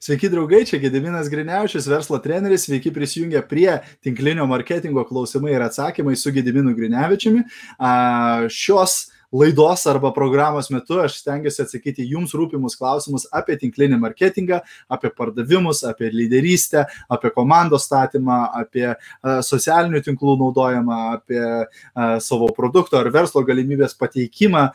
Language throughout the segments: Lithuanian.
Sveiki draugai, čia Gediminas Griniaučius, verslo treneris, sveiki prisijungę prie tinklinio marketingo klausimai ir atsakymai su Gediminu Griniavičiumi. Šios laidos arba programos metu aš stengiuosi atsakyti jums rūpimus klausimus apie tinklinį marketingą, apie pardavimus, apie lyderystę, apie komandos statymą, apie socialinių tinklų naudojimą, apie savo produkto ar verslo galimybės pateikimą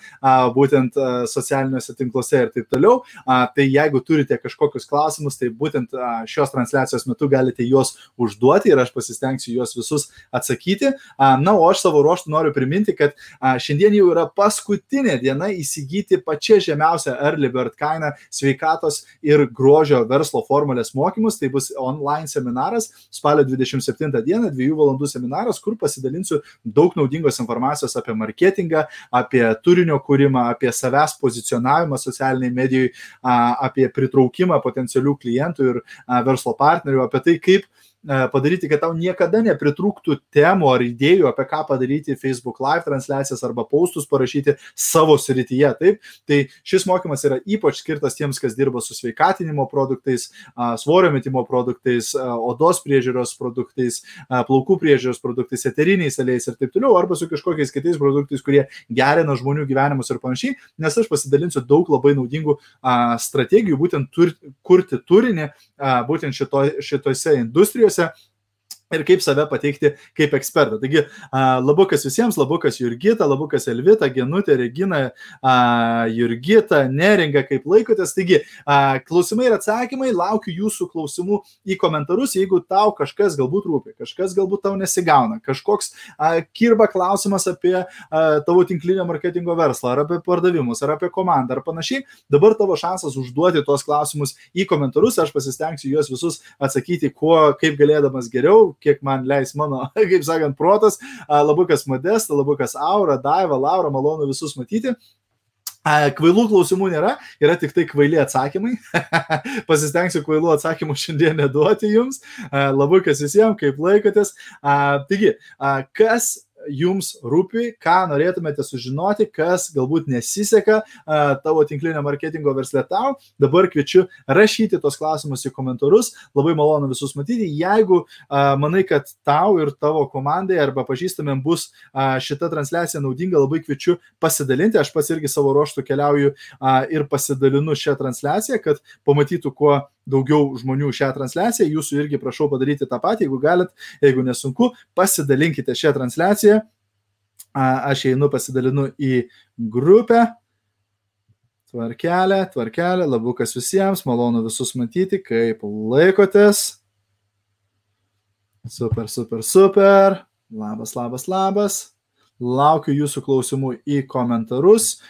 būtent socialiniuose tinkluose ir taip toliau. Tai jeigu turite kažkokius klausimus, tai būtent šios transliacijos metu galite juos užduoti ir aš pasistengsiu juos visus atsakyti. Na, o aš savo ruoštų noriu priminti, kad šiandien jau yra pas paskutinė diena įsigyti pačią žemiausią early bird kainą sveikatos ir grožio verslo formulės mokymus. Tai bus online seminaras spalio 27 dieną, 2 valandų seminaras, kur pasidalinsiu daug naudingos informacijos apie marketingą, apie turinio kūrimą, apie savęs pozicionavimą socialiniai medijai, apie pritraukimą potencialių klientų ir verslo partnerių, apie tai, kaip padaryti, kad tau niekada nepritrūktų temų ar idėjų, apie ką padaryti Facebook live transliacijas arba paustus parašyti savo srityje. Taip, tai šis mokymas yra ypač skirtas tiems, kas dirba su sveikatinimo produktais, svorio metimo produktais, odos priežiūros produktais, plaukų priežiūros produktais, eteriniais aliejais ir taip toliau, arba su kažkokiais kitais produktais, kurie gerina žmonių gyvenimus ir panašiai, nes aš pasidalinsiu daug labai naudingų strategijų, būtent tur, kurti turinį, būtent šito, šitose industrijose crescer. Ir kaip save pateikti kaip ekspertą. Taigi, labukas visiems, labukas Jurgita, labukas Elvita, Genutė, Regina, Jurgita, Neringa, kaip laikotės. Taigi, klausimai ir atsakymai, laukiu jūsų klausimų į komentarus, jeigu tau kažkas galbūt rūpi, kažkas galbūt tau nesigauna, kažkoks kirba klausimas apie tavo tinklinio marketingo verslą, ar apie pardavimus, ar apie komandą, ar panašiai, dabar tavo šansas užduoti tuos klausimus į komentarus, aš pasistengsiu juos visus atsakyti, kuo, kaip galėdamas geriau, kiek man leis mano, kaip sakant, protas. Labukas Modesta, labukas Aura, Daiva, Laura, malonu visus matyti. Kvailų klausimų nėra, yra tik tai kvaili atsakymai. Pasistengsiu kvailų atsakymų šiandien neduoti jums. Labukas visiems, kaip laikotės. Taigi, kas jums rūpi, ką norėtumėte sužinoti, kas galbūt nesiseka tavo tinklinio marketingo versle tau. Dabar kviečiu rašyti tos klausimus į komentarus. Labai malonu visus matyti. Jeigu manai, kad tau ir tavo komandai arba pažįstamėm bus šita transliacija naudinga, labai kviečiu pasidalinti. Aš pats irgi savo ruoštų keliauju ir pasidalinu šią transliaciją, kad pamatytų kuo daugiau žmonių šią transliaciją. Jūsų irgi prašau padaryti tą patį, jeigu galit, jeigu nesunku, pasidalinkite šią transliaciją. Aš einu pasidalinu į grupę. Tvarkelė, tvarkelė, labukas visiems, malonu visus matyti, kaip laikotės. Super, super, super. Labas, labas, labas. Laukiu jūsų klausimų į komentarus.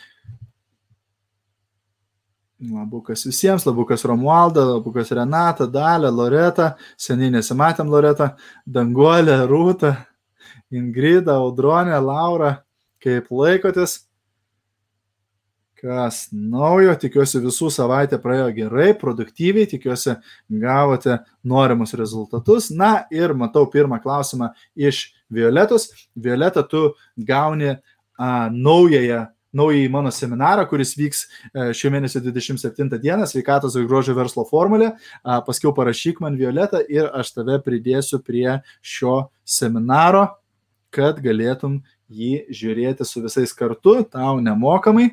Labukas visiems, labukas Romualda, labukas Renata, Dalė, Loreta, seniai nesimatėm Loreta, Danguolė, Rūta, Ingrida, Audronė, Laura, kaip laikotės? Kas naujo, tikiuosi visų savaitę praėjo gerai, produktyviai, tikiuosi gavote norimus rezultatus. Na ir matau pirmą klausimą iš Violetos. Violeta, tu gauni a, naująją naująjį mano seminarą, kuris vyks e, šio mėnesio 27 dieną, sveikatos ir grožio verslo formulė. Paskiau parašyk man Violetą ir aš tave pridėsiu prie šio seminaro, kad galėtum jį žiūrėti su visais kartu, tau nemokamai.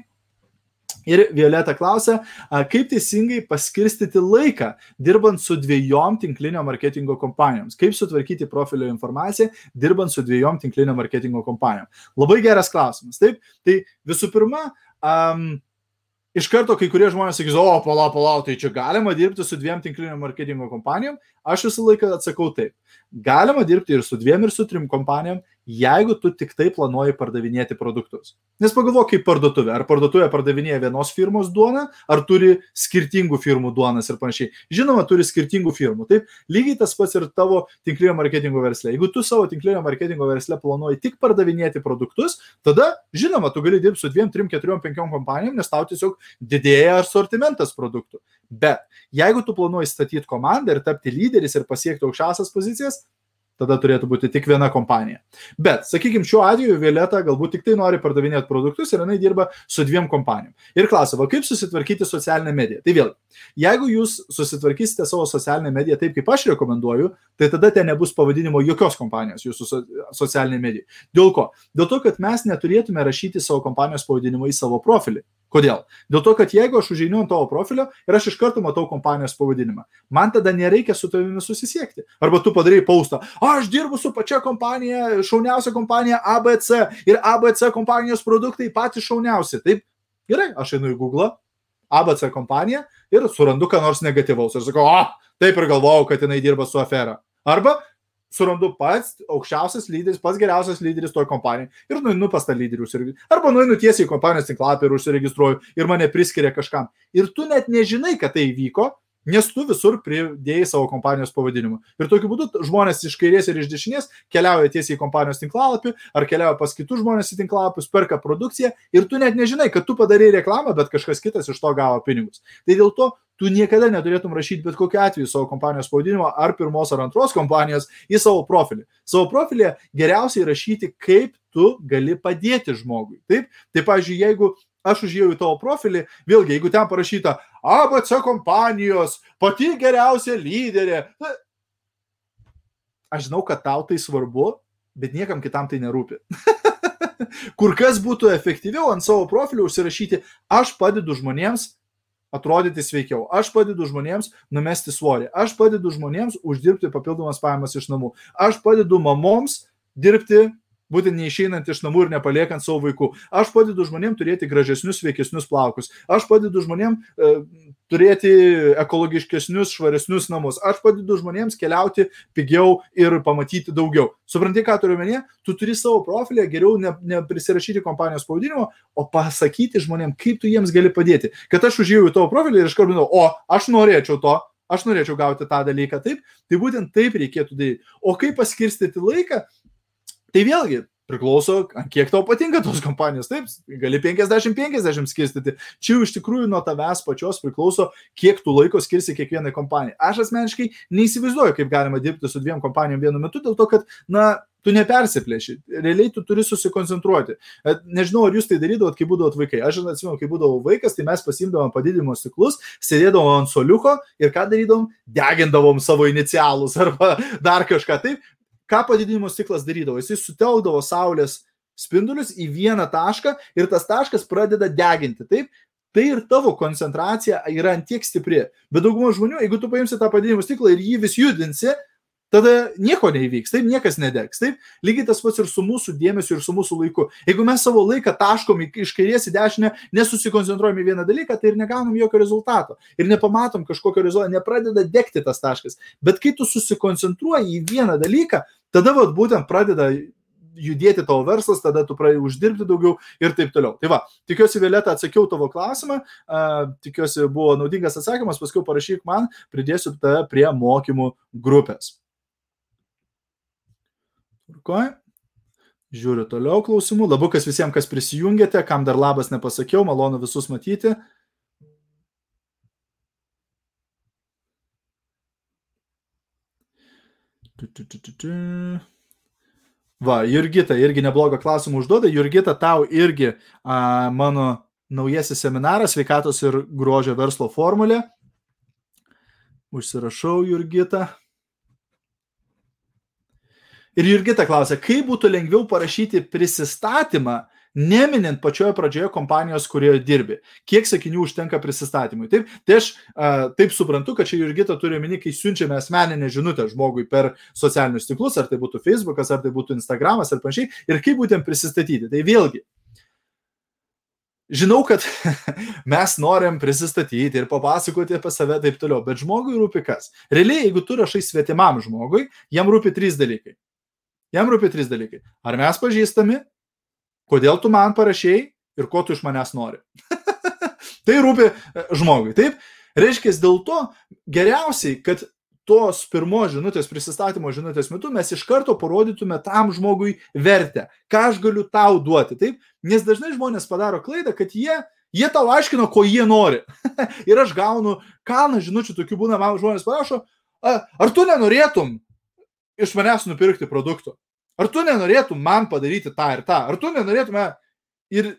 Ir Violeta klausia, kaip teisingai paskirstyti laiką, dirbant su dviejom tinklinio marketingo kompanijoms. Kaip sutvarkyti profilio informaciją, dirbant su dviejom tinklinio marketingo kompanijom. Labai geras klausimas. Taip, tai visų pirma, um, iš karto kai kurie žmonės sakys, o, pala, pala, tai čia galima dirbti su dviem tinklinio marketingo kompanijom. Aš visą laiką atsakau taip. Galima dirbti ir su dviem, ir su trim kompanijom, jeigu tu tik tai planuoji pardavinėti produktus. Nes pagalvok kaip parduotuvė. Ar parduotuvė pardavinėja vienos firmos duoną, ar turi skirtingų firmų duonas ir panašiai. Žinoma, turi skirtingų firmų. Taip, lygiai tas pats ir tavo tinklinio marketingo versle. Jeigu tu savo tinklinio marketingo versle planuoji tik pardavinėti produktus, tada, žinoma, tu gali dirbti su dviem, trim, keturiom, penkiom kompanijom, nes tau tiesiog didėja asortimentas produktų. Bet jeigu tu planuoji statyti komandą ir tapti lyderis ir pasiekti aukščiausias pozicijas, tada turėtų būti tik viena kompanija. Bet, sakykime, šiuo atveju Violeta galbūt tik tai nori pardavinėti produktus ir jinai dirba su dviem kompanijom. Ir klausia, va kaip susitvarkyti socialinę mediją. Tai vėl, jeigu jūs susitvarkysite savo socialinę mediją taip, kaip aš rekomenduoju, tai tada ten nebus pavadinimo jokios kompanijos jūsų so, socialinė medija. Dėl ko? Dėl to, kad mes neturėtume rašyti savo kompanijos pavadinimo į savo profilį. Kodėl? Dėl to, kad jeigu aš užeinu ant tavo profilio ir aš iš karto matau kompanijos pavadinimą, man tada nereikia su tavimi susisiekti. Arba tu padarai paustą, aš dirbu su pačia kompanija, šauniausia kompanija ABC ir ABC kompanijos produktai patys šauniausi. Taip, gerai, aš einu į Google, ABC kompanija ir surandu ką nors negatyvaus. Ir sakau, o, taip ir galvojau, kad jinai dirba su afera. Arba surandu pats aukščiausias lyderis, pats geriausias lyderis toje kompanijoje ir nueinu pas tą lyderį užsiregistruoju. Arba nueinu tiesiai į kompanijos tinklapį ir užsiregistruoju ir mane priskiria kažkam. Ir tu net nežinai, kad tai įvyko, nes tu visur pridėjai savo kompanijos pavadinimą. Ir tokiu būdu žmonės iš kairės ir iš dešinės keliauja tiesiai į kompanijos tinklalapį ar keliauja pas kitus žmonės į tinklalapius, perka produkciją ir tu net nežinai, kad tu padarai reklamą, bet kažkas kitas iš to gavo pinigus. Tai dėl to tu niekada neturėtum rašyti bet kokiu atveju savo kompanijos pavadinimą ar pirmos ar antros kompanijos į savo profilį. Savo profilį geriausiai rašyti, kaip tu gali padėti žmogui. Taip, tai pavyzdžiui, jeigu aš užėjau į tavo profilį, vėlgi, jeigu ten parašyta ABC kompanijos, pati geriausia lyderė, aš žinau, kad tau tai svarbu, bet niekam kitam tai nerūpi. Kur kas būtų efektyviau ant savo profilio užsirašyti, aš padedu žmonėms atrodyti sveikiau. Aš padedu žmonėms numesti svorį. Aš padedu žmonėms uždirbti papildomas pajamas iš namų. Aš padedu mamoms dirbti būtent neišeinant iš namų ir nepaliekant savo vaikų. Aš padedu žmonėm turėti gražesnius, sveikesnius plaukus. Aš padedu žmonėm e, turėti ekologiškesnius, švaresnius namus. Aš padedu žmonėms keliauti pigiau ir pamatyti daugiau. Supranti, ką turiu menį? Tu turi savo profilį, geriau neprisirašyti ne kompanijos pavadinimo, o pasakyti žmonėm, kaip tu jiems gali padėti. Kad aš užėjau į tavo profilį ir iš karto žinau, o aš norėčiau to, aš norėčiau gauti tą dalyką taip, tai būtent taip reikėtų daryti. O kaip paskirstyti laiką, Tai vėlgi priklauso, kiek tau patinka tos kompanijos. Taip, gali 50-50 skirstyti. Čia iš tikrųjų nuo tavęs pačios priklauso, kiek tu laiko skirsi kiekvienai kompanijai. Aš asmeniškai neįsivaizduoju, kaip galima dirbti su dviem kompanijom vienu metu, dėl to, kad, na, tu nepersiplėši, realiai tu turi susikoncentruoti. Nežinau, ar jūs tai darydavot, kai būdavot vaikai. Aš atsimenu, kai būdavau vaikas, tai mes pasimdavom padidinimo stiklus, sėdėdavom ant soliuko ir ką darydavom? Degindavom savo inicialus arba dar kažką. Taip, ką padidinimo stiklas darydavo? Jis sutelkdavo saulės spindulius į vieną tašką ir tas taškas pradeda deginti. Taip, tai ir tavo koncentracija yra antiek stipri. Bet dauguma žmonių, jeigu tu paimsi tą padidinimo stiklą ir jį vis judinsi, tada nieko neįvyks, taip niekas nedegs. Taip, lygiai tas pats ir su mūsų dėmesiu ir su mūsų laiku. Jeigu mes savo laiką taškom iš kairės į dešinę, nesusikoncentruojam į vieną dalyką, tai ir negaunam jokio rezultato. Ir nepamatom kažkokio rezultato, nepradeda degti tas taškas. Bet kai tu susikoncentruoji į vieną dalyką, tada vat, būtent pradeda judėti tavo verslas, tada tu pradedi uždirbti daugiau ir taip toliau. Tai va, tikiuosi, Violeta, atsakiau tavo klausimą, uh, tikiuosi, buvo naudingas atsakymas, paskui parašyk man, pridėsiu tave prie mokymų grupės. Tvarkoj. Žiūriu toliau klausimų. Labukas visiems, kas prisijungėte, kam dar labas nepasakiau, malonu visus matyti. Va, Jurgita irgi neblogą klausimą užduoda. Jurgita, tau irgi a, mano naujasis seminaras sveikatos ir grožio verslo formulė. Užsirašau Jurgitą. Ir Jurgita klausia, kaip būtų lengviau parašyti prisistatymą, neminint pačioje pradžioje kompanijos, kurioje dirbi. Kiek sakinių užtenka prisistatymui. Taip, tai aš a, taip suprantu, kad čia Jurgita turi omeny, kai siunčiame asmeninę žinutę žmogui per socialinius tinklus, ar tai būtų Facebookas, ar tai būtų Instagramas, ar panašiai, ir kaip būtent prisistatyti. Tai vėlgi, Žinau, kad mes norim prisistatyti ir papasakoti apie save taip toliau, bet žmogui rūpi kas. Realiai, jeigu tu rašai svetimam žmogui, jam rūpi trys dalykai. Jam rūpi trys dalykai. Ar mes pažįstami, kodėl tu man parašiai ir ko tu iš manęs nori. tai rūpi e, žmogui. Taip, reiškia, dėl to geriausiai, kad tos pirmos žinutės, prisistatymo žinutės metu mes iš karto parodytume tam žmogui vertę, ką aš galiu tau duoti. Taip, nes dažnai žmonės padaro klaidą, kad jie, jie tau aiškino, ko jie nori. ir aš gaunu kalną žinučių, tokių būna, man žmonės parašo, ar tu nenorėtum iš manęs nupirkti produktų? Ar tu nenorėtum man padaryti tą ir tą? Ar tu nenorėtume ir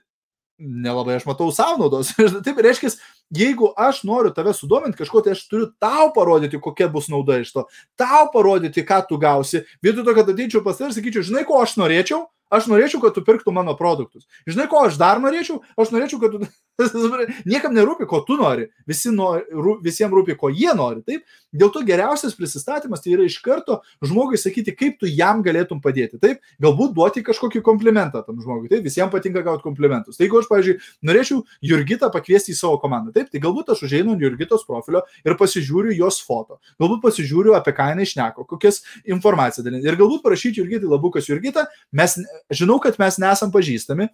nelabai aš matau savo naudos. Taip reiškia, jeigu aš noriu tave sudominti kažko, tai aš turiu tau parodyti, kokia bus nauda iš to. Tau parodyti, ką tu gausi. Vietoj to, kad ateičiau pas tave ir sakyčiau, žinai, ko aš norėčiau, Aš norėčiau, kad tu pirktų mano produktus. Žinai, ko aš dar norėčiau? Aš norėčiau, kad tu... Niekam nerūpi, ko tu nori. Visi nori, visiems rūpi, ko jie nori. Taip? Dėl to geriausias prisistatymas tai yra iš karto žmogui sakyti, kaip tu jam galėtum padėti. Taip? Galbūt duoti kažkokį komplimentą tam žmogui. Taip? Visiems patinka gauti komplimentus. Tai jeigu aš, pavyzdžiui, norėčiau Jurgitą pakviesti į savo komandą, taip? Tai galbūt aš užeinu ant Jurgitos profilio ir pasižiūriu jos foto. Galbūt pasižiūriu, apie ką jinai išneko, kokias informaciją dalinti. Ir galbūt parašyti Jurgitai labukas Jurgita, mes žinau, kad mes nesam pažįstami,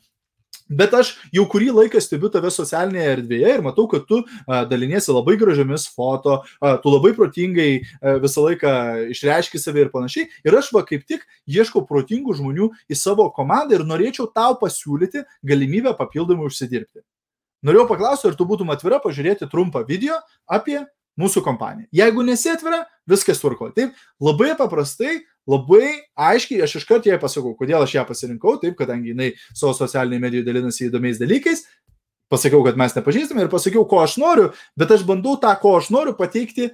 Bet aš jau kurį laiką stebiu tave socialinėje erdvėje ir matau, kad tu daliniesi labai gražiamis foto, tu labai protingai visą laiką išreiški save ir panašiai. Ir aš va kaip tik ieškau protingų žmonių į savo komandą ir norėčiau tau pasiūlyti galimybę papildomai užsidirbti. Norėjau paklausti, ar tu būtum atvira pažiūrėti trumpą video apie mūsų kompaniją. Jeigu nesi atvira, viskas tvarko. Taip, labai paprastai labai aiškiai, aš iškart jai pasakau, kodėl aš ją pasirinkau, taip, kadangi jinai savo socialiniai medijai dalinasi įdomiais dalykais, pasakiau, kad mes nepažįstame ir pasakiau, ko aš noriu, bet aš bandau tą, ko aš noriu pateikti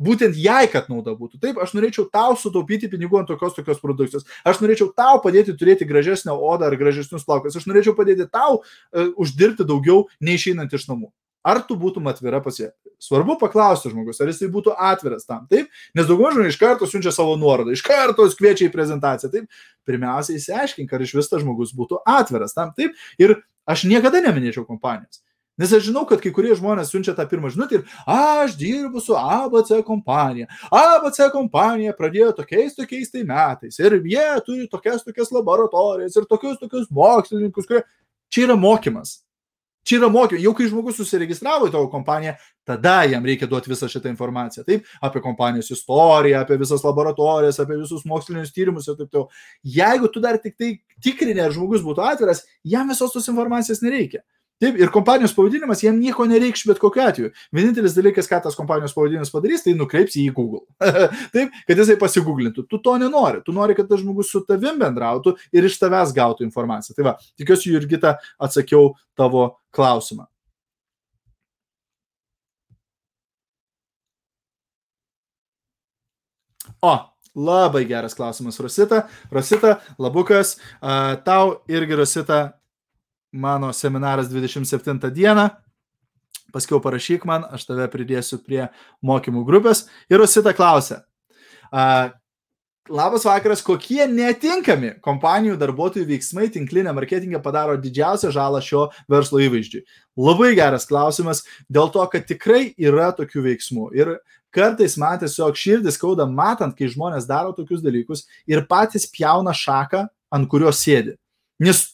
būtent jai, kad nauda būtų. Taip, aš norėčiau tau sutaupyti pinigų ant tokios tokios produkcijos. Aš norėčiau tau padėti turėti gražesnę odą ar gražesnius plaukus. Aš norėčiau padėti tau uh, uždirbti daugiau neišeinant iš namų. Ar tu būtum atvira pas ją? Svarbu paklausti žmogus, ar jisai būtų atviras tam, taip? Nes dauguma žmonių iš karto siunčia savo nuorodą, iš karto kviečia į prezentaciją, taip? Pirmiausia, įsiaiškink, ar iš vis tas žmogus būtų atviras tam, taip? Ir aš niekada neminėčiau kompanijos. Nes aš žinau, kad kai kurie žmonės siunčia tą pirmą žinutę ir aš dirbu su ABC kompanija. ABC kompanija pradėjo tokiais tokiais tai metais ir jie turi tokias tokias laboratorijas ir tokius tokius mokslininkus, kurie... Čia yra mokymas. Čia yra mokymai. Jau kai žmogus susiregistravo į tavo kompaniją, tada jam reikia duoti visą šitą informaciją. Taip, apie kompanijos istoriją, apie visas laboratorijas, apie visus mokslinius tyrimus ir taip toliau. Jeigu tu dar tik tai tikrini, ar žmogus būtų atviras, jam visos tos informacijos nereikia. Taip, ir kompanijos pavadinimas jam nieko nereikš bet kokiu atveju. Vienintelis dalykas, ką tas kompanijos pavadinimas padarys, tai nukreips jį į Google. Taip, kad jisai pasigūglintų. Tu to nenori. Tu nori, kad tas žmogus su tavim bendrautų ir iš tavęs gautų informaciją. Tai va, tikiuosi, Jurgita, atsakiau tavo klausimą. O, labai geras klausimas, Rosita. Rosita, labukas, tau irgi Rosita mano seminaras 27 dieną. Paskiau parašyk man, aš tave pridėsiu prie mokymų grupės. Ir Rosita klausia. Labas vakaras, kokie netinkami kompanijų darbuotojų veiksmai tinklinė marketingė padaro didžiausią žalą šio verslo įvaizdžiui? Labai geras klausimas, dėl to, kad tikrai yra tokių veiksmų. Ir kartais man tiesiog širdis skauda matant, kai žmonės daro tokius dalykus ir patys pjauna šaką, ant kurios sėdi. Nes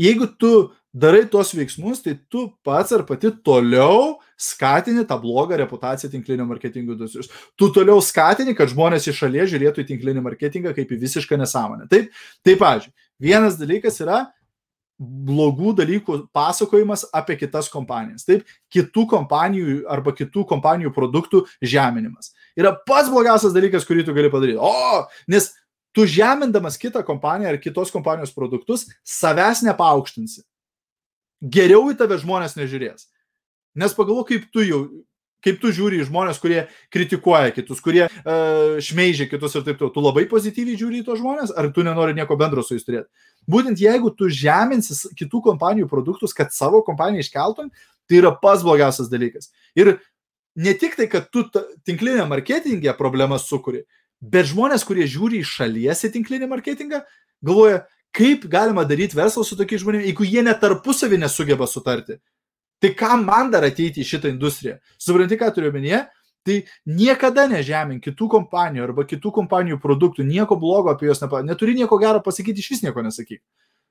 jeigu tu darai tuos veiksmus, tai tu pats ar pati toliau skatini tą blogą reputaciją tinklinio marketingo industrijos. Tu toliau skatini, kad žmonės iš šalies žiūrėtų į tinklinį marketingą kaip į visišką nesąmonę. Taip, taip, pavyzdžiui, vienas dalykas yra blogų dalykų pasakojimas apie kitas kompanijas. Taip, kitų kompanijų arba kitų kompanijų produktų žeminimas. Yra pats blogiausias dalykas, kurį tu gali padaryti. O, nes tu žemindamas kitą kompaniją ar kitos kompanijos produktus, savęs nepaaukštinsi. Geriau į tave žmonės nežiūrės. Nes pagalvo, kaip tu jau, kaip tu žiūri į žmonės, kurie kritikuoja kitus, kurie uh, šmeižia kitus ir taip toliau. Tu labai pozityviai žiūri į tos žmonės, ar tu nenori nieko bendro su jais turėti. Būtent jeigu tu žeminsi kitų kompanijų produktus, kad savo kompaniją iškeltum, tai yra pas blogiausias dalykas. Ir ne tik tai, kad tu tinklinė marketingė problemas sukuri, Bet žmonės, kurie žiūri iš šalies į tinklinį marketingą, galvoja, kaip galima daryti verslą su tokiais žmonėmis, jeigu jie net tarpusavį nesugeba sutarti. Tai kam man dar ateiti į šitą industriją? Supranti, ką turiu omenyje? Tai niekada nežemink kitų kompanijų arba kitų kompanijų produktų, nieko blogo apie juos nepasakyti, neturi nieko gero pasakyti, iš vis nieko nesakyk.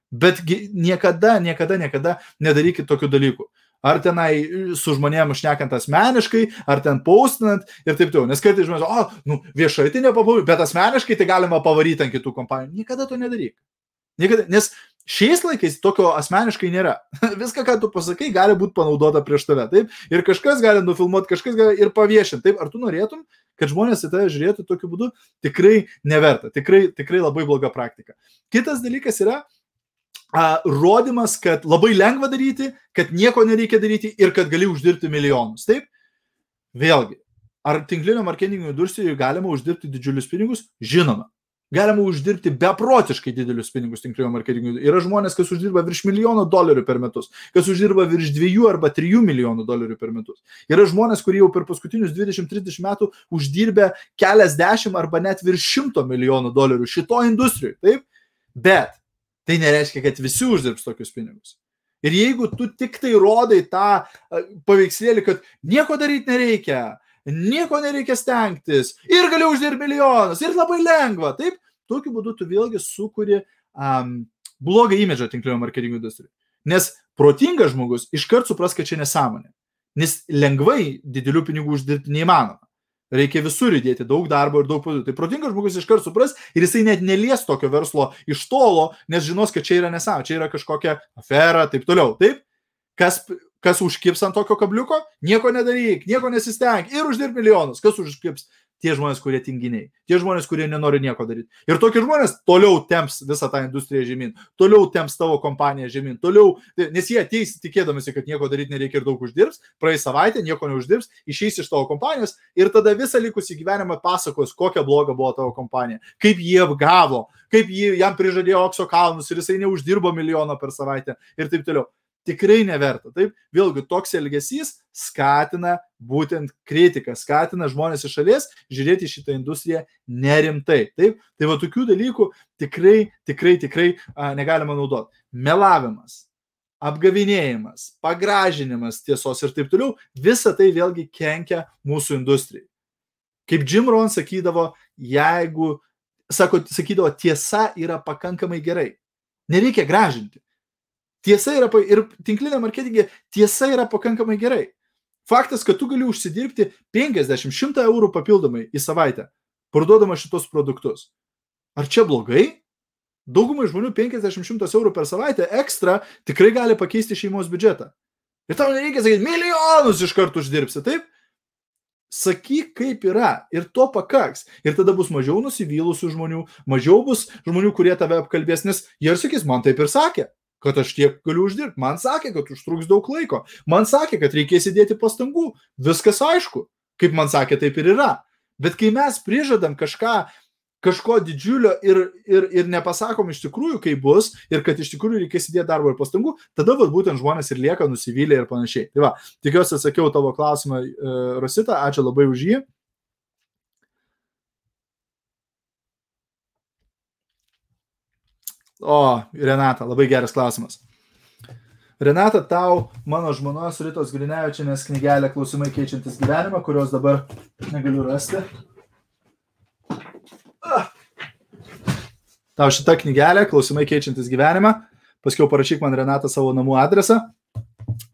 Bet niekada, niekada, niekada nedarykit tokių dalykų ar tenai su žmonėm šnekant asmeniškai, ar ten paustinant ir taip toliau. Nes kartais žmonės, o, nu, viešai tai nepavojų, bet asmeniškai tai galima pavaryti ant kitų kompanijų. Niekada to nedaryk. Niekada, nes Šiais laikais tokio asmeniškai nėra. Viską, ką tu pasakai, gali būti panaudota prieš tave, taip? Ir kažkas gali nufilmuoti, kažkas gali ir paviešinti, taip? Ar tu norėtum, kad žmonės į tave žiūrėtų tokiu būdu? Tikrai neverta, tikrai, tikrai labai bloga praktika. Kitas dalykas yra, a, rodimas, kad labai lengva daryti, kad nieko nereikia daryti ir kad gali uždirbti milijonus. Taip? Vėlgi, ar tinklinio marketingo industrijoje galima uždirbti didžiulius pinigus? Žinoma galima uždirbti beprotiškai didelius pinigus tinklinio marketingui. Yra žmonės, kas uždirba virš milijono dolerių per metus, kas uždirba virš dviejų arba trijų milijonų dolerių per metus. Yra žmonės, kurie jau per paskutinius 20-30 metų uždirbė keliasdešimt arba net virš šimto milijonų dolerių šito industrijoje. Taip? Bet tai nereiškia, kad visi uždirbs tokius pinigus. Ir jeigu tu tik tai rodai tą paveikslėlį, kad nieko daryti nereikia, nieko nereikia stengtis ir gali uždirbti milijonus ir labai lengva. Taip, tokiu būdu tu vėlgi sukuri um, blogą imidžą tinklinio marketingo industrijai. Nes protingas žmogus iškart supras, kad čia nesąmonė. Nes lengvai didelių pinigų uždirbti neįmanoma. Reikia visur įdėti daug darbo ir daug padų. Tai protingas žmogus iškart supras ir jisai net nelies tokio verslo iš tolo, nes žinos, kad čia yra nesąmonė, čia yra kažkokia afera, taip toliau. Taip? Kas Kas užkips ant tokio kabliuko? Nieko nedaryk, nieko nesistenk ir uždirb milijonus. Kas užkips? Tie žmonės, kurie tinginiai, tie žmonės, kurie nenori nieko daryti. Ir tokie žmonės toliau temps visą tą industriją žemyn, toliau temps tavo kompaniją žemyn, toliau, nes jie ateis tikėdamasi, kad nieko daryti nereikia ir daug uždirbs, praeis savaitę, nieko neuždirbs, išeis iš tavo kompanijos ir tada visą likusį gyvenimą pasakos, kokia bloga buvo tavo kompanija, kaip jie apgavo, kaip jie, jam prižadėjo aukso kalnus ir jisai neuždirbo milijono per savaitę ir taip toliau tikrai neverta. Taip, vėlgi toks elgesys skatina būtent kritiką, skatina žmonės iš šalies žiūrėti šitą industriją nerimtai. Taip, tai va tokių dalykų tikrai, tikrai, tikrai a, negalima naudoti. Melavimas, apgavinėjimas, pagražinimas tiesos ir taip toliau, visa tai vėlgi kenkia mūsų industrijai. Kaip Jim Ron sakydavo, jeigu, sako, sakydavo, tiesa yra pakankamai gerai. Nereikia gražinti. Tiesa yra, ir tinklinė marketingė tiesa yra pakankamai gerai. Faktas, kad tu gali užsidirbti 50-100 eurų papildomai į savaitę, parduodama šitos produktus. Ar čia blogai? Daugumai žmonių 50-100 eurų per savaitę ekstra tikrai gali pakeisti šeimos biudžetą. Ir tau nereikia sakyti, milijonus iš karto uždirbsi, taip? Sakyk, kaip yra ir to pakaks. Ir tada bus mažiau nusivylusių žmonių, mažiau bus žmonių, kurie tave apkalbės, nes jie ir sakys, man taip ir sakė kad aš tiek galiu uždirbti. Man sakė, kad užtruks daug laiko. Man sakė, kad reikės įdėti pastangų. Viskas aišku. Kaip man sakė, taip ir yra. Bet kai mes prižadam kažką, kažko didžiulio ir, ir, ir nepasakom iš tikrųjų, kaip bus ir kad iš tikrųjų reikės įdėti darbo ir pastangų, tada vat, būtent žmonės ir lieka nusivylę ir panašiai. Tai va, tikiuosi atsakiau tavo klausimą, e, Rosita, ačiū labai už jį. O, Renata, labai geras klausimas. Renata, tau mano žmonos Ritos Grinevičianės knygelė Klausimai keičiantis gyvenimą, kurios dabar negaliu rasti. Ah. Tau šita knygelė Klausimai keičiantis gyvenimą. Paskiau parašyk man Renata savo namų adresą.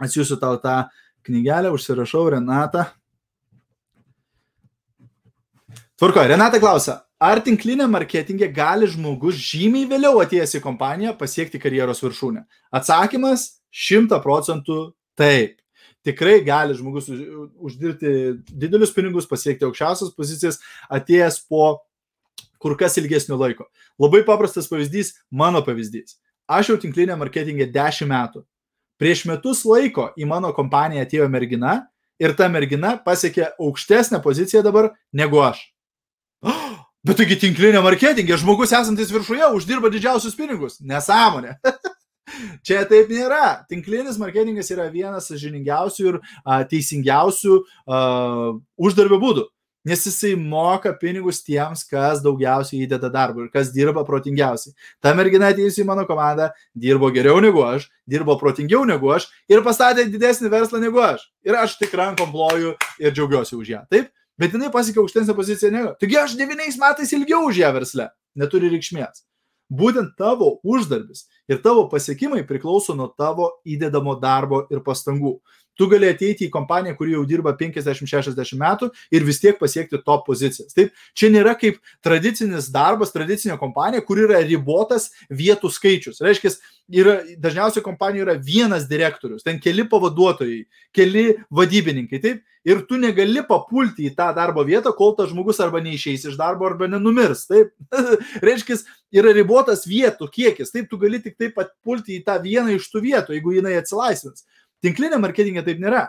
Atsiųsiu tau tą knygelę, užsirašau Renata. Tvarko, Renata klausia, Ar tinkliniam marketingė gali žmogus žymiai vėliau atėjęs į kompaniją pasiekti karjeros viršūnę? Atsakymas - šimta procentų taip. Tikrai gali žmogus uždirbti didelius pinigus, pasiekti aukščiausias pozicijas, atėjęs po kur kas ilgesnio laiko. Labai paprastas pavyzdys - mano pavyzdys. Aš jau tinklinė marketingė 10 metų. Prieš metus laiko į mano kompaniją atėjo mergina ir ta mergina pasiekė aukštesnę poziciją dabar negu aš. Bet taigi tinklinė marketingė, žmogus esantis viršuje uždirba didžiausius pinigus. Nesąmonė. Čia taip nėra. Tinklinis marketingas yra vienas žiningiausių ir a, teisingiausių a, uždarbio būdų. Nes jisai moka pinigus tiems, kas daugiausiai įdeda darbo ir kas dirba protingiausiai. Ta mergina atėjusi į mano komandą dirbo geriau negu aš, dirbo protingiau negu aš ir pastatė didesnį verslą negu aš. Ir aš tik rankom ploju ir džiaugiuosi už ją. Taip? Bet jinai pasiekė aukštesnę poziciją negu. Taigi aš devyniais metais ilgiau už ją versle. Neturi reikšmės. Būtent tavo uždarbis ir tavo pasiekimai priklauso nuo tavo įdedamo darbo ir pastangų. Tu gali ateiti į kompaniją, kuri jau dirba 50-60 metų ir vis tiek pasiekti top pozicijas. Taip, čia nėra kaip tradicinis darbas, tradicinė kompanija, kur yra ribotas vietų skaičius. Reiškia, yra, dažniausiai kompanijoje yra vienas direktorius, ten keli pavaduotojai, keli vadybininkai, taip, ir tu negali papulti į tą darbo vietą, kol tas žmogus arba neišeis iš darbo, arba nenumirs, taip. Reiškia, yra ribotas vietų kiekis, taip, tu gali tik taip papulti į tą vieną iš tų vietų, jeigu jinai atsilaisvins. Tinklinė marketingė taip nėra.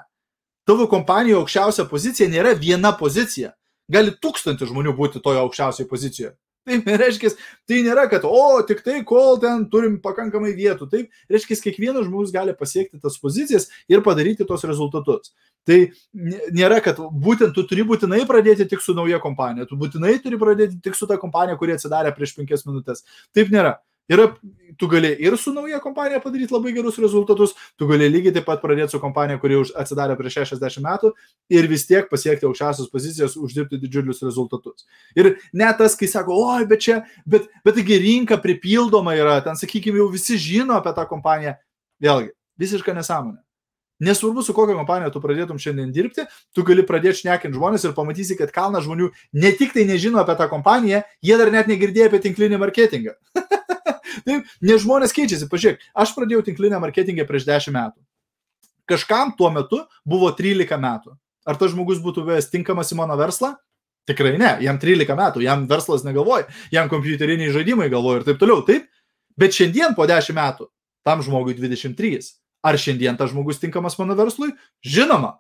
Tavo kompanijoje aukščiausia pozicija nėra viena pozicija. Gali tūkstantį žmonių būti toje aukščiausioje pozicijoje. Taip, reiškia, tai nėra, kad, o, tik tai, kol ten turim pakankamai vietų. Taip, reiškia, kiekvienas žmogus gali pasiekti tas pozicijas ir padaryti tos rezultatus. Tai nėra, kad būtent tu turi būtinai pradėti tik su nauja kompanija, tu būtinai turi pradėti tik su ta kompanija, kuri atsidarė prieš penkias minutės. Taip nėra. Yra, tu gali ir su nauja kompanija padaryti labai gerus rezultatus, tu gali lygiai taip pat pradėti su kompanija, kuri atsidarė prieš 60 metų ir vis tiek pasiekti aukščiausias pozicijas, uždirbti didžiulius rezultatus. Ir net tas, kai sako, oi, bet čia, bet, bet taigi rinka pripildoma yra, ten, sakykime, jau visi žino apie tą kompaniją. Vėlgi, visiška nesąmonė. Nesvarbu, su kokia kompanija tu pradėtum šiandien dirbti, tu gali pradėti šnekinti žmonės ir pamatysi, kad kalna žmonių ne tik tai nežino apie tą kompaniją, jie dar net negirdėjo apie tinklinį marketingą. Taip, nes žmonės keičiasi. Pažiūrėk, aš pradėjau tinklinę marketingą prieš 10 metų. Kažkam tuo metu buvo 13 metų. Ar tas žmogus būtų buvęs tinkamas į mano verslą? Tikrai ne, jam 13 metų, jam verslas negalvoja, jam kompiuteriniai žaidimai galvoja ir taip toliau. Taip, bet šiandien po 10 metų tam žmogui 23. Ar šiandien tas žmogus tinkamas mano verslui? Žinoma.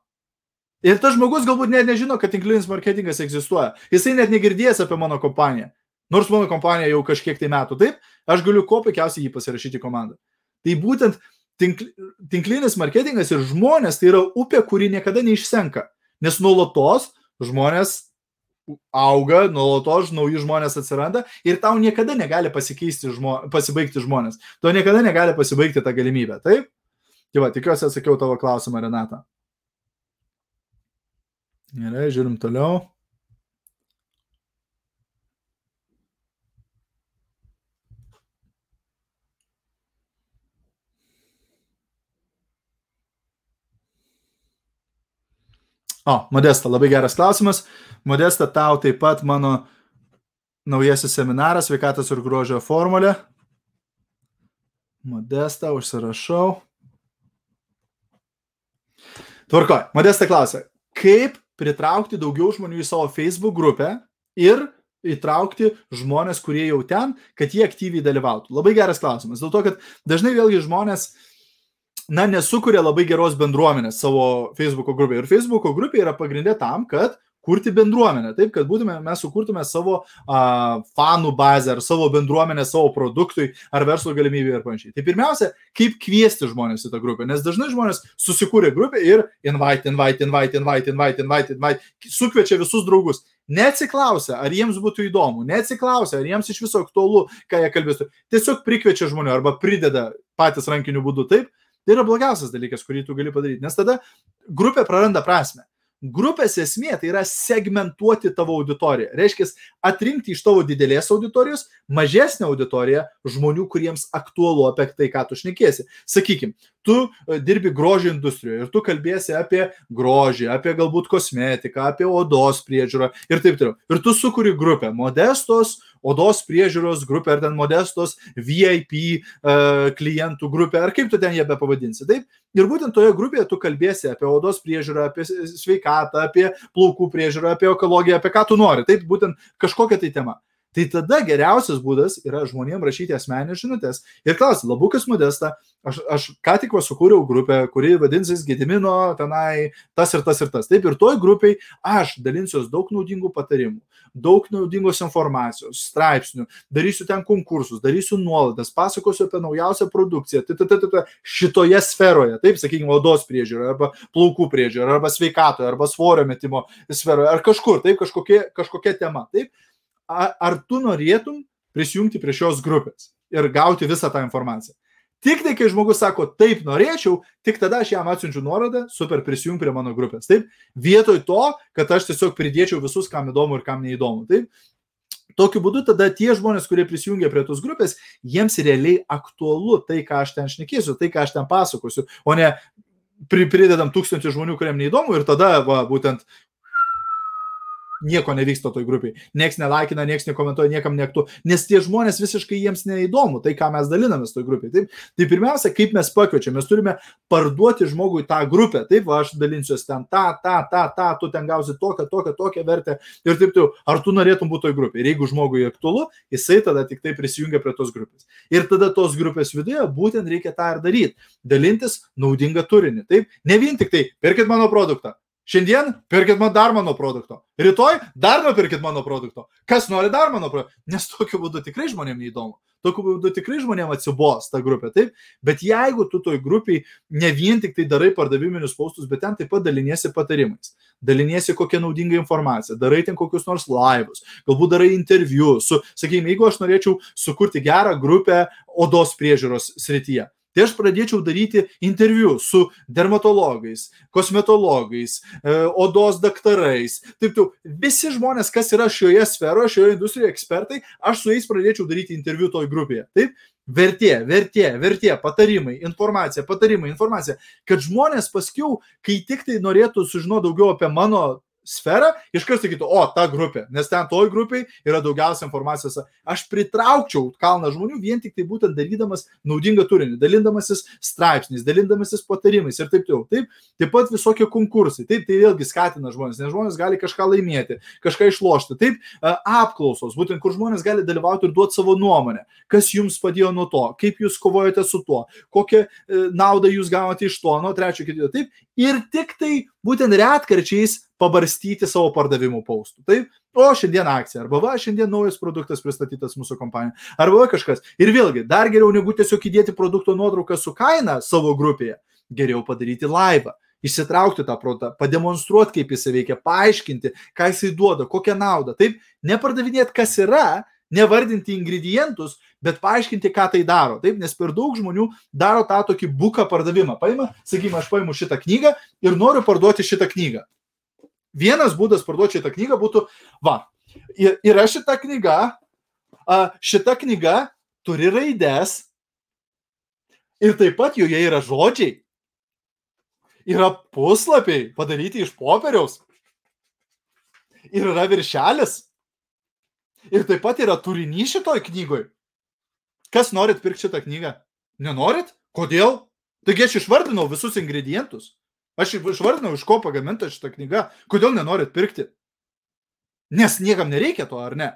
Ir tas žmogus galbūt net nežino, kad tinklinis marketingas egzistuoja. Jisai net negirdėjęs apie mano kompaniją. Nors mano kompanija jau kažkiek tai metų, taip, aš galiu kuo puikiausiai jį pasirašyti komandą. Tai būtent tinkl, tinklinis marketingas ir žmonės tai yra upė, kuri niekada neišsenka. Nes nuolatos žmonės auga, nuolatos nauji žmonės atsiranda ir tau niekada negali žmo, pasibaigti žmonės. To niekada negali pasibaigti tą galimybę, taip? Tai va, tikiuosi atsakiau tavo klausimą, Renata. Gerai, žiūrim toliau. O, Modesta, labai geras klausimas. Modesta, tau taip pat mano naujasis seminaras sveikatos ir grožio formulė. Modesta, užsirašau. Tvarkoj, Modesta klausia, kaip pritraukti daugiau žmonių į savo Facebook grupę ir įtraukti žmonės, kurie jau ten, kad jie aktyviai dalyvautų. Labai geras klausimas. Dėl to, kad dažnai vėlgi žmonės uh, na, nesukuria labai geros bendruomenės savo Facebook grupėje. Ir Facebook grupė yra pagrindė tam, kad kurti bendruomenę, taip, kad būtume, mes sukurtume savo a, fanų bazę ar savo bendruomenę savo produktui ar verslo galimybė ir panašiai. Tai pirmiausia, kaip kviesti žmonės į tą grupę, nes dažnai žmonės susikūrė grupę ir invite, invite, invite, invite, invite, invite, invite, sukviečia visus draugus. Neatsiklausia, ar jiems būtų įdomu, neatsiklausia, ar jiems iš viso aktualu, ką jie kalbėtų. Tiesiog prikviečia žmonių arba prideda patys rankiniu būdu taip, Tai yra blogiausias dalykas, kurį tu gali padaryti, nes tada grupė praranda prasme. Grupės esmė tai yra segmentuoti tavo auditoriją. Reiškia, atrinkti iš tavo didelės auditorijos mažesnę auditoriją žmonių, kuriems aktualu apie tai, ką tu šnekėsi. Sakykime, tu e, dirbi grožio industrijoje ir tu kalbėsi apie grožį, apie galbūt kosmetiką, apie odos priežiūrą ir taip toliau. Ir tu sukuri grupę modestos odos priežiūros grupė, ar ten modestos VIP uh, e, klientų grupė, ar kaip tu ten ją be pavadinsi. Taip? Ir būtent toje grupėje tu kalbėsi apie odos priežiūrą, apie sveikatą, apie plaukų priežiūrą, apie ekologiją, apie ką tu nori. Taip, būtent kažkokia tai tema. Tai tada geriausias būdas yra žmonėms rašyti asmeninės žinutės ir klausti, labukas modesta, aš, aš ką tik sukūriau grupę, kuri vadinsis Gedimino tenai tas ir tas ir tas. Taip ir toj grupiai aš dalinsiuos daug naudingų patarimų, daug naudingos informacijos, straipsnių, darysiu ten konkursus, darysiu nuolaidas, pasakosiu apie naujausią produkciją, tai, tai, tai, tai, šitoje sferoje, taip, sakykime, odos priežiūroje, arba plaukų priežiūroje, arba sveikatoje, arba svorio metimo sferoje, ar kažkur, taip, kažkokia, kažkokia tema. Taip, ar tu norėtum prisijungti prie šios grupės ir gauti visą tą informaciją. Tik tai, kai žmogus sako, taip norėčiau, tik tada aš jam atsiunčiu nuorodą, super prisijung prie mano grupės. Taip, vietoj to, kad aš tiesiog pridėčiau visus, kam įdomu ir kam neįdomu. Taip, Tokiu būdu tada tie žmonės, kurie prisijungia prie tos grupės, jiems realiai aktualu tai, ką aš ten šnekėsiu, tai, ką aš ten pasakosiu, o ne pridedam tūkstantį žmonių, kuriem neįdomu ir tada, va, būtent nieko nevyksta toj grupiai. Niekas nelaikina, niekas nekomentuoja, niekam neaktu, nes tie žmonės visiškai jiems neįdomu, tai ką mes dalinamės toj grupiai. Taip, tai pirmiausia, kaip mes pakviečiame, mes turime parduoti žmogui tą grupę. Taip, va, aš dalinsiuosi ten tą, tą, tą, tą, tu ten gausi tokią, tokią, tokią vertę ir taip toliau. Ar tu norėtum būti toj grupiai? Ir jeigu žmogui aktualu, jisai tada tik tai prisijungia prie tos grupės. Ir tada tos grupės viduje būtent reikia tą ir daryti. Dalintis naudingą turinį. Taip, ne vien tik tai, pirkit mano produktą, Šiandien pirkit man dar mano produkto. Rytoj dar nupirkit mano produkto. Kas nori dar mano produkto? Nes tokiu būdu tikrai žmonėms neįdomu. Tokiu būdu tikrai žmonėms atsibos ta grupė, taip? Bet jeigu tu toj grupiai ne vien tik tai darai pardaviminius paustus, bet ten taip pat daliniesi patarimais, daliniesi kokią naudingą informaciją, darai ten kokius nors laivus, galbūt darai interviu su, sakykime, jeigu aš norėčiau sukurti gerą grupę odos priežiūros srityje, Tai aš pradėčiau daryti interviu su dermatologais, kosmetologais, e, odos daktarais. Taip, tu, visi žmonės, kas yra šioje sferoje, šioje industrijoje ekspertai, aš su jais pradėčiau daryti interviu toj grupėje. Taip, vertė, vertė, vertė, patarimai, informacija, patarimai, informacija, kad žmonės paskiau, kai tik tai norėtų sužinoti daugiau apie mano sferą, iškart sakytų, o, ta grupė, nes ten toj grupiai yra daugiausia informacijos. Aš pritraukčiau kalną žmonių vien tik tai būtent dalydamas naudingą turinį, dalindamasis straipsniais, dalindamasis patarimais ir taip toliau. Taip, taip pat visokie konkursai, taip, tai vėlgi skatina žmonės, nes žmonės gali kažką laimėti, kažką išlošti. Taip, apklausos, būtent kur žmonės gali dalyvauti ir duoti savo nuomonę, kas jums padėjo nuo to, kaip jūs kovojate su tuo, kokią e, naudą jūs gavote iš to, nuo trečio, kitio. Taip, ir tik tai būtent retkarčiais pabarstyti savo pardavimų paustų. Taip, o šiandien akcija, arba va, šiandien naujas produktas pristatytas mūsų kompanijoje, arba va kažkas. Ir vėlgi, dar geriau negu tiesiog įdėti produkto nuotrauką su kaina savo grupėje, geriau padaryti laivą. Išsitraukti tą produktą, pademonstruoti, kaip jis veikia, paaiškinti, ką jisai duoda, kokią naudą. Taip, nepardavinėti, kas yra, nevardinti ingredientus, bet paaiškinti, ką tai daro. Taip, nes per daug žmonių daro tą tokį buką pardavimą. Paima, sakykime, aš paimu šitą knygą ir noriu parduoti šitą knygą. Vienas būdas parduoti šitą knygą būtų, va, yra šita knyga, šita knyga turi raides ir taip pat joje yra žodžiai, yra puslapiai padaryti iš popieriaus ir yra viršelis ir taip pat yra turinys šitoj knygoj. Kas norit pirkti šitą knygą? Nenorit? Kodėl? Taigi aš išvardinau visus ingredientus. Aš išvardinau, iš ko pagaminta šitą knygą. Kodėl nenorit pirkti? Nes niekam nereikia to, ar ne?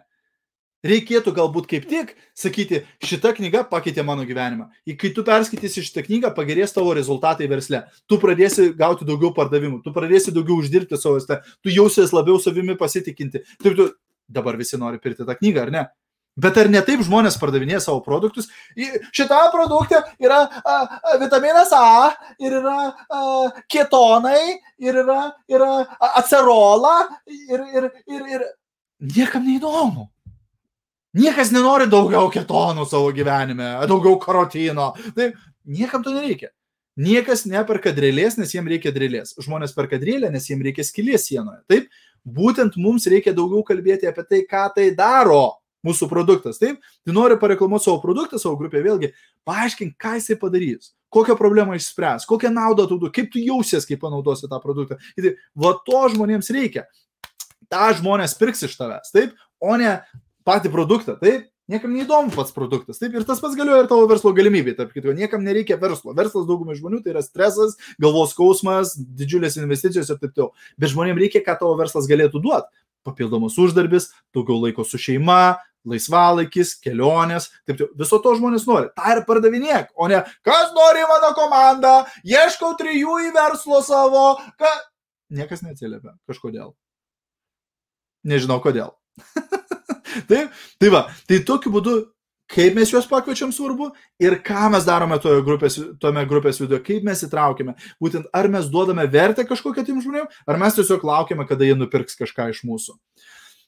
Reikėtų galbūt kaip tik sakyti, šita knyga pakeitė mano gyvenimą. Ir kai tu perskaitysi šitą knygą, pagerės tavo rezultatai versle. Tu pradėsi gauti daugiau pardavimų, tu pradėsi daugiau uždirbti savo versle, tu jausies labiau savimi pasitikinti. Taip, tu dabar visi nori pirkti tą knygą, ar ne? Bet ar ne taip žmonės pardavinėja savo produktus? Šitą produktą yra a, a, vitaminas A, ir yra a, ketonai, ir yra, yra acerola, ir, ir, ir, ir niekam neįdomu. Niekas nenori daugiau ketonų savo gyvenime, daugiau karotino. Tai niekam to nereikia. Niekas neperka drėlės, nes jiems reikia drėlės. Žmonės perka drėlę, nes jiems reikia skilės sienoje. Taip, būtent mums reikia daugiau kalbėti apie tai, ką tai daro mūsų produktas, taip? Tai nori pareklamuoti savo produktą, savo grupę, vėlgi, paaiškink, ką jisai padarys, kokią problemą išspręs, kokią naudą tu duosi, kaip tu jausies, kai panaudosi tą produktą. Tai va to žmonėms reikia. Ta žmonės pirks iš tavęs, taip? O ne patį produktą, taip? Niekam neįdomu pats produktas. Taip, ir tas pats galioja ir tavo verslo galimybė. Tarp kitko, niekam nereikia verslo. Verslas daugumai žmonių tai yra stresas, galvos skausmas, didžiulės investicijos ir taip toliau. Bet žmonėms reikia, ką tavo verslas galėtų duoti. Papildomas uždarbis, daugiau laiko su šeima, laisvalaikis, kelionės, taip taip. Viso to žmonės nori. Ta ir pardavinėk, o ne kas nori mano komandą, ieškau trijų į verslo savo. Ka... Niekas neatsiliepia kažkodėl. Nežinau kodėl. taip, tai va, tai tokiu būdu, kaip mes juos pakviečiam svarbu ir ką mes darome toje grupės, tome grupės viduje, kaip mes įtraukime. Būtent ar mes duodame vertę kažkokią tim žmonėm, ar mes tiesiog laukiame, kada jie nupirks kažką iš mūsų.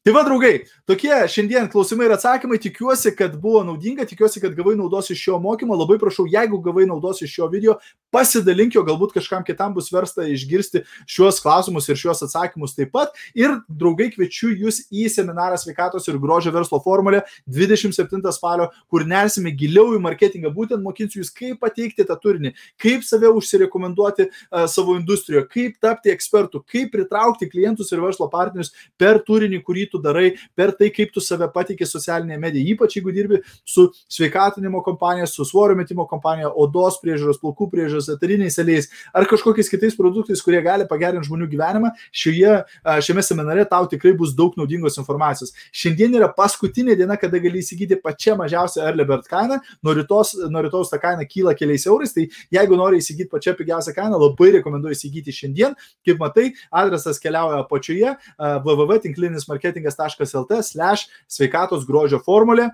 Tai va, draugai, tokie šiandien klausimai ir atsakymai. Tikiuosi, kad buvo naudinga, tikiuosi, kad gavai naudos iš šio mokymo. Labai prašau, jeigu gavai naudos iš šio video, pasidalink jo, galbūt kažkam kitam bus versta išgirsti šiuos klausimus ir šiuos atsakymus taip pat. Ir draugai, kviečiu jūs į seminarą sveikatos ir grožio verslo formulę 27 spalio, kur nersime giliau į marketingą, būtent mokinsiu jūs, kaip pateikti tą turinį, kaip save užsirekomenduoti uh, savo industrijoje, kaip tapti ekspertu, kaip pritraukti klientus ir verslo partnerius per turinį, kurį tu darai, per tai, kaip tu save patikė socialinėje medijoje, ypač jeigu dirbi su sveikatinimo kompanija, su svorio metimo kompanija, odos priežiūros, plaukų priežiūros, eteriniais aliejais ar kažkokiais kitais produktais, kurie gali pagerinti žmonių gyvenimą, šioje, šiame seminare tau tikrai bus daug naudingos informacijos. Šiandien yra paskutinė diena, kada gali įsigyti pačią mažiausią early bird kainą, nuo rytos, nuo rytos ta kaina kyla keliais eurais, tai jeigu nori įsigyti pačią pigiausią kainą, labai rekomenduoju įsigyti šiandien. Kaip matai, adresas keliauja apačioje www.tinklinis marketingas.lt slash sveikatos grožio formulė.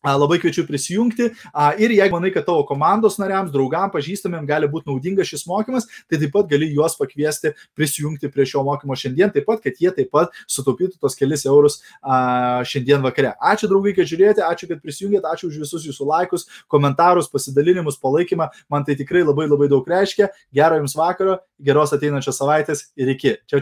Labai kviečiu prisijungti ir jeigu manai, kad tavo komandos nariams, draugam, pažįstamėm gali būti naudingas šis mokymas, tai taip pat gali juos pakviesti prisijungti prie šio mokymo šiandien, taip pat, kad jie taip pat sutaupytų tos kelis eurus šiandien vakare. Ačiū draugai, kad žiūrėjote, ačiū, kad prisijungėte, ačiū už visus jūsų laikus, komentarus, pasidalinimus, palaikymą, man tai tikrai labai labai daug reiškia. Gero jums vakaro, geros ateinančios savaitės ir iki. Čia čia.